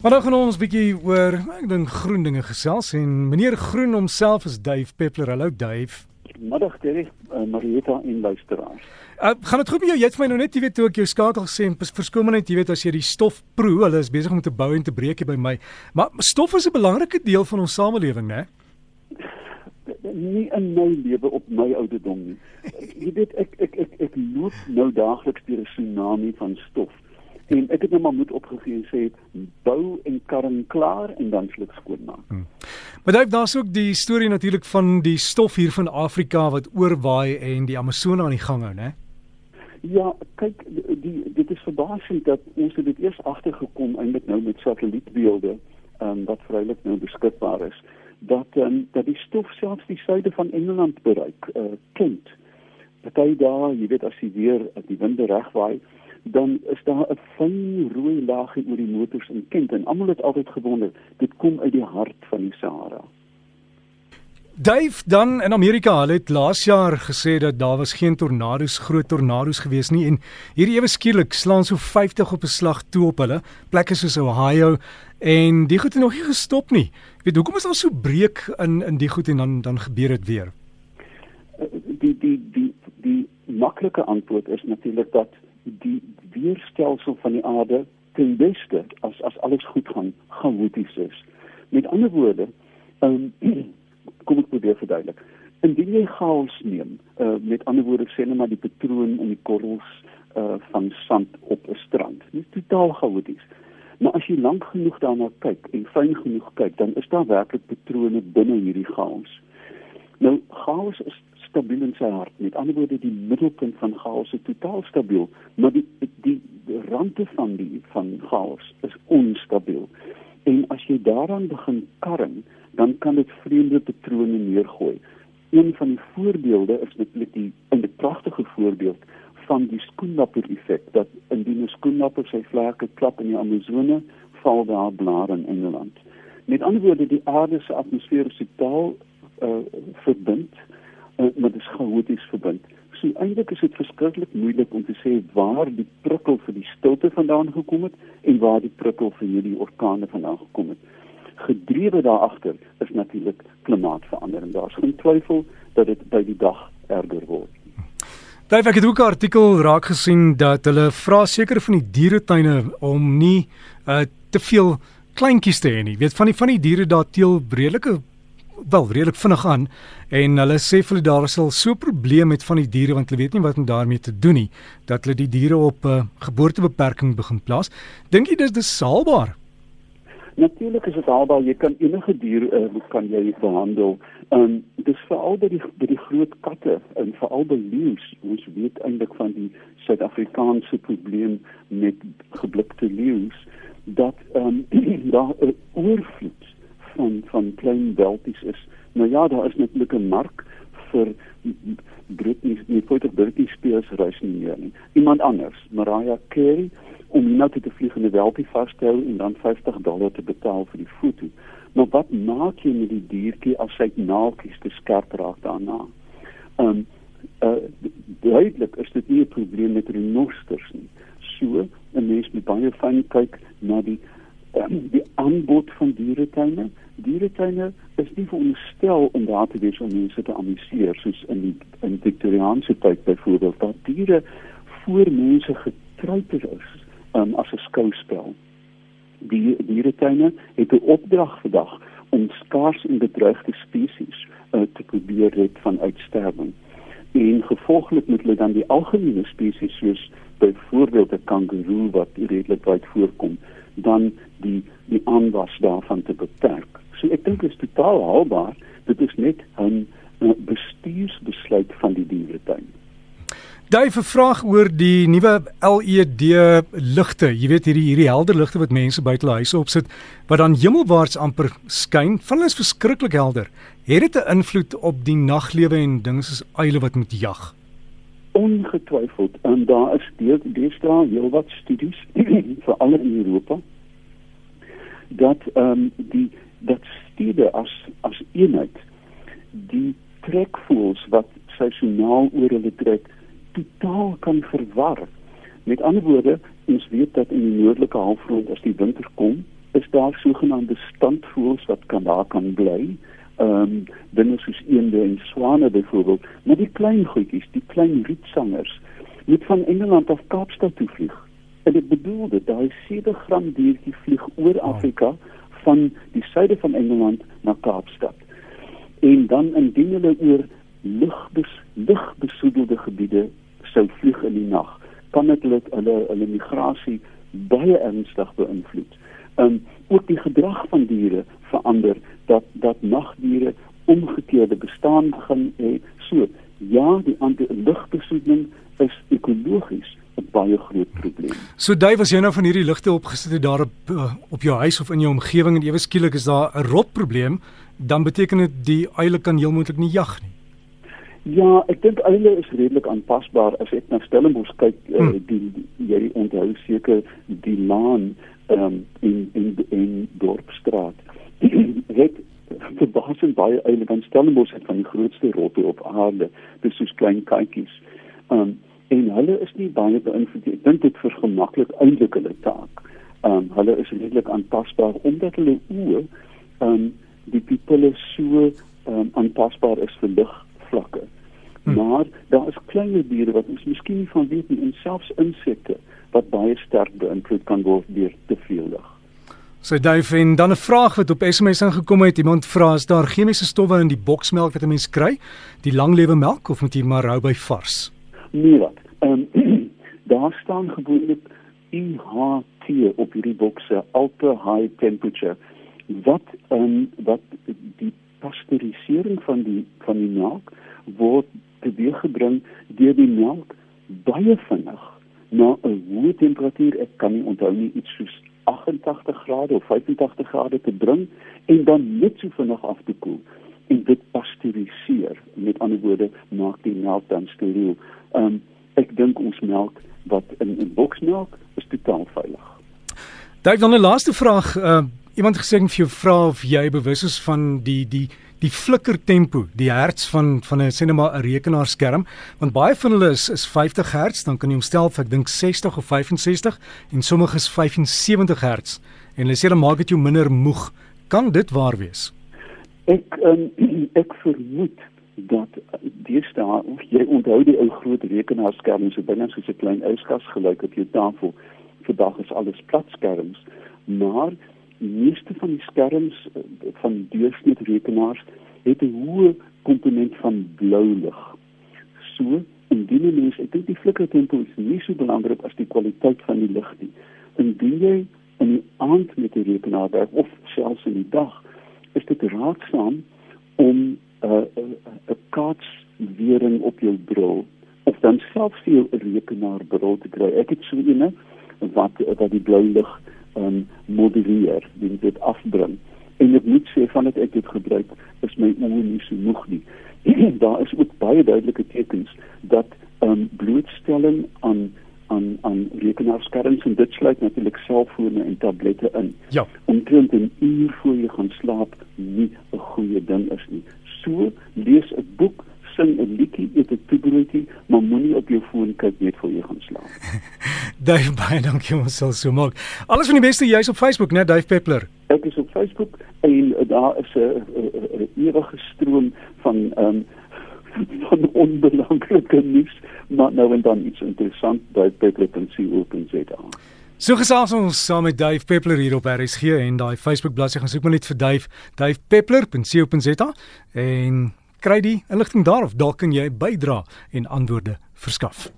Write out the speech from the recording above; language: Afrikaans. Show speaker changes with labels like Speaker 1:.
Speaker 1: Maar nou gaan ons 'n bietjie oor ek dink groen dinge gesels en meneer Groen homself is Dave Peppler. Hallo Dave.
Speaker 2: Middag Terry, uh, Marieta en luisteraars.
Speaker 1: Uh, gaan dit goed met jou? Jy het vir my nou net jy weet toe ek jou skakel gesê en net jy weet as jy die stof proe, hulle is besig om te bou en te breek hier by my. Maar stof is 'n belangrike deel van ons samelewing, né?
Speaker 2: Nie in my lewe op my ouderdom nie. Jy weet ek ek ek ek loop nou daagliks deur 'n tsunami van stof. En ek het net maar moed opgegee en sê bou en karring klaar en dan sal ek skoonmaak. Hmm.
Speaker 1: Maar daar daar's ook die storie natuurlik van die stof hier van Afrika wat oorwaai en die Amazone aan die gang hou, né?
Speaker 2: Ja, kyk die dit is verbasend dat ons dit eers agtergekom eintlik nou met satellietbeelde ehm um, wat vrylik nou beskikbaar is dat ehm um, dat die stof selfs die suide van Engeland bereik, uh kind. Party daar, jy weet as jy weer die winde regwaai, dan is daar 'n fyn rooi laagie oor die motors in Kent en almal het altyd gewonder dit kom uit die hart van die Sahara.
Speaker 1: Dave dan in Amerika het laas jaar gesê dat daar was geen tornado's groot tornado's gewees nie en hier ewe skielik slaan so 50 op 'n slag toe op hulle plekke soos Ohio en die goed het nog nie gestop nie. Ek weet hoekom is daar so breek in in die goed en dan dan gebeur dit weer.
Speaker 2: Die die die die maklike antwoord is natuurlik dat die weerstelsel van die aarde ten beste as as alles goed gaan chaoties is. Met ander woorde, um, kom ek probeer verduidelik. Indien jy chaos neem, uh, met ander woorde sê net maar die patroon in die korrels uh, van sand op 'n strand, dis totaal chaoties. Maar as jy lank genoeg daarna kyk en fyn genoeg kyk, dan is daar werklik patrone binne hierdie chaos. Nou chaos is stabiel in sy hart. Met ander woorde, die middelpunt van chaos is totaal stabiel, maar die die, die rande van die van chaos is onstabiel. En as jy daaraan begin karring, dan kan dit vreemde patrone neergooi. Een van die voorbeelde is natuurlik die 'n pragtige voorbeeld van die skoenlapper effek dat indien 'n skoenlapper sy vlerke klap in die Amazone, val daar blare in Engeland. Met ander woorde, die aarde se atmosfeer is totaal uh, verbind uh, maar dit is chaoties verbind. So eintlik is dit verskriklik moeilik om te sê waar die prikkel vir die stilte vandaan gekom het en waar die prikkel vir hierdie orkane vandaan gekom het. Gedrewe daar agter is natuurlik klimaatsverandering. Daar's geen twyfel dat dit by die dag erger word.
Speaker 1: Het ek ook 'n artikel raak gesien dat hulle vra seker van die dieretuine om nie uh, te veel kleintjies te hê nie. Weet van die van die diere daar teel redelike wel redelik vinnig aan en hulle sê hulle daar sal so probleme met van die diere want hulle weet nie wat om daarmee te doen nie dat hulle die diere op 'n uh, geboortebeperking begin plaas. Dink jy dis haalbaar?
Speaker 2: Natuurlik is dit haalbaar. Jy kan enige dier uh, kan jy behandel. Ehm um, dis veral by die by die groot katte en veral by leeu's. Ons weet eintlik van die Suid-Afrikaanse probleem met geblikte leeu's dat ehm um, daar 'n oorvloed van van klein welpies is. Nou ja, daar is natuurlik 'n mark vir Britney, nie die Britney Spears reis nie meer nie. Iemand anders, Mariah Carey, om nou te die vliegende welpie vas te hou en dan 50 dollar te betaal vir die foto. Maar wat maak jy met die diertjie as hy naaltjies te skerp raak daarna? Ehm um, uh duidelik is dit nie 'n probleem met renosters nie. So, 'n mens moet baie fyn kyk na die um, die aanbod van dieretuine. Dieretuine is nie veronderstel om daar te wees om mense te amuseer soos in die in die Victoriaanse tyd byvoorbeeld. Daar diere voor mense getruid is um, as 'n skouspel. Die dieretuine het 'n opdrag vandag om skaars en bedreigde spesies uh, te probeer red van uitsterwing. En gevolglik moet hulle dan die algemene spesies soos byvoorbeeld 'n kangeroe wat redelik wyd voorkom dan die die aanwas daarvan te beperk. So ek dink dit is totaal haalbaar. Dit is net 'n bestuursbesluit van die dieretuin.
Speaker 1: Daai vraag oor die nuwe LED ligte. Jy weet hierdie hierdie helder ligte wat mense buite hulle huise opsit wat dan hemelwaarts amper skyn. Van is verskriklik helder. Het dit 'n invloed op die naglewe en dinge soos uile wat moet jag?
Speaker 2: ongetwyfeld en daar is deesdae heelwat studies veral in Europa dat ehm um, die dat stede as as eenheid die trekvoels wat seisoonaal oor hulle trek totaal kan verwar. Met ander woorde, ons weet dat in die noordelike halfrond as die winter kom, is daar sogenaamde standvoëls wat kan daar kan bly. Ehm um, dinge soos eende en swane byvoorbeeld, maar die klein goedjies, die klein rietsangers, moet van Engeland af Kaapstad toe vlieg. En dit bedoel dit daai 7 gram diertjie vlieg oor Afrika van die suide van Engeland na Kaapstad. En dan indien hulle oor ligbes ligbesoedelde gebiede sou vlieg in die nag, kan dit hulle hulle hulle migrasie baie ernstig beïnvloed. Um ook die gedrag van diere verander dat dat nagdiere omgekeerde bestaan begin hê. So ja, die ligbesoedeling is ekologies baie groot probleem.
Speaker 1: So dui was jy nou van hierdie ligte opgesit het daar op uh, op jou huis of in jou omgewing en ewe skielik is daar 'n rot probleem, dan beteken dit die eile kan heel moontlik nie jag nie.
Speaker 2: Ja, ek dink eile is redelik aanpasbaar as ek na Stellenbosch kyk, uh, hmm. die, die jy onthou seker die laan um, in in in Dorpsstraat. het verbasend baie eile dan Stellenbosch het van die grootste rotte op aarde, dis soos klein katjies. Um, en hulle is nie baie beïnvloed nie. Ek dink dit vergemaklik eintlik hulle taak. Ehm um, hulle is redelik aanpasbaar omdat hulle oë ehm um, die pupille so ehm um, aanpasbaar is vir ligvlakke. Hmm. Maar daar is kleiner diere wat ons miskien nie van weet nie en selfs insekte wat baie sterk beïnvloed kan word deur te veel lig.
Speaker 1: So Dave en dan 'n vraag wat op SMS ingekom het. Iemand vra is daar chemiese stowwe in die boksmelk wat 'n mens kry? Die langlewe melk of moet jy maar hou by vars?
Speaker 2: Nee wat. Ehm um, daar staan gewoonlik IHT op hierdie bokse, ultra high temperature. Wat ehm um, wat die pasteurisering van die van die melk word teweeggebring deur die melk baie vinnig na 'n hoë temperatuur. Ek kan nie onthou nie iets soos 88 grade of 85 grade te bring en dan net so vinnig af te koel en dit pasteuriseer. Met ander woorde maak die melk dan steriel. Ehm um, ek dink ons melk wat in in boksmelk is totaal veilig.
Speaker 1: Daar dan 'n laaste vraag. Uh, iemand gesê vir jou vra of jy bewus is van die die die flikker tempo, die hertz van van 'n sê net maar 'n rekenaarskerm, want baie van hulle is is 50 hertz, dan kan jy hom stel vir ek dink 60 of 65 en sommige is 75 hertz en hulle sê dan maak dit jou minder moeg. Kan dit waar wees?
Speaker 2: Ek um, ek vermoed dat deesdae jy onthou die ou groot rekenaarskerms so binne soos 'n klein yskas gelyk op jou tafel. Vandag is alles platskerms, maar die meeste van die skerms eh, van deursnit rekenaars het 'n hoë komponent van blou lig. So, indien jy mens, ek dink die flikkertempo is nie so belangrik as die kwaliteit van die lig nie. Indien jy in die aand met die rekenaar werk of selfs in die dag, dit raadsaam om 'n uh, 'n uh, kaatswering op jou bril of dan self vir jou 'n rekenaar bril te kry. Ek het so 'eene wat wat die blou lig um, modelleer, dit afbring. En ek moet sê van dit ek dit gebruik is my oë nie so moeg nie. Daar is ook baie duidelike tekens dat um, blootstelling aan aan aan rekenaarskerms en dit sluit natuurlik selfone en tablette in.
Speaker 1: Ja.
Speaker 2: Omtrent 'n uur voor jy gaan slaap nie 'n goeie ding is nie so lees 'n boek sing 'n liedjie eet 'n toebroodjie maar moenie op jou foon kyk net voor jy gaan slaap
Speaker 1: Dave baie dankie ons sal so maak alles van die beste jy's op Facebook né Dave Peppler
Speaker 2: Ek is op Facebook en daar is 'n ewige stroom van ehm um, van onbelangrike nuus maar nou en dan iets interessant by peppler.co.za
Speaker 1: So gesels ons saam met Dave Peppler hier op RSG en daai Facebook bladsy gaan soek maar net vir Dave, davepeppler.co.za en kry die inligting daar of dalk kan jy bydra en antwoorde verskaf.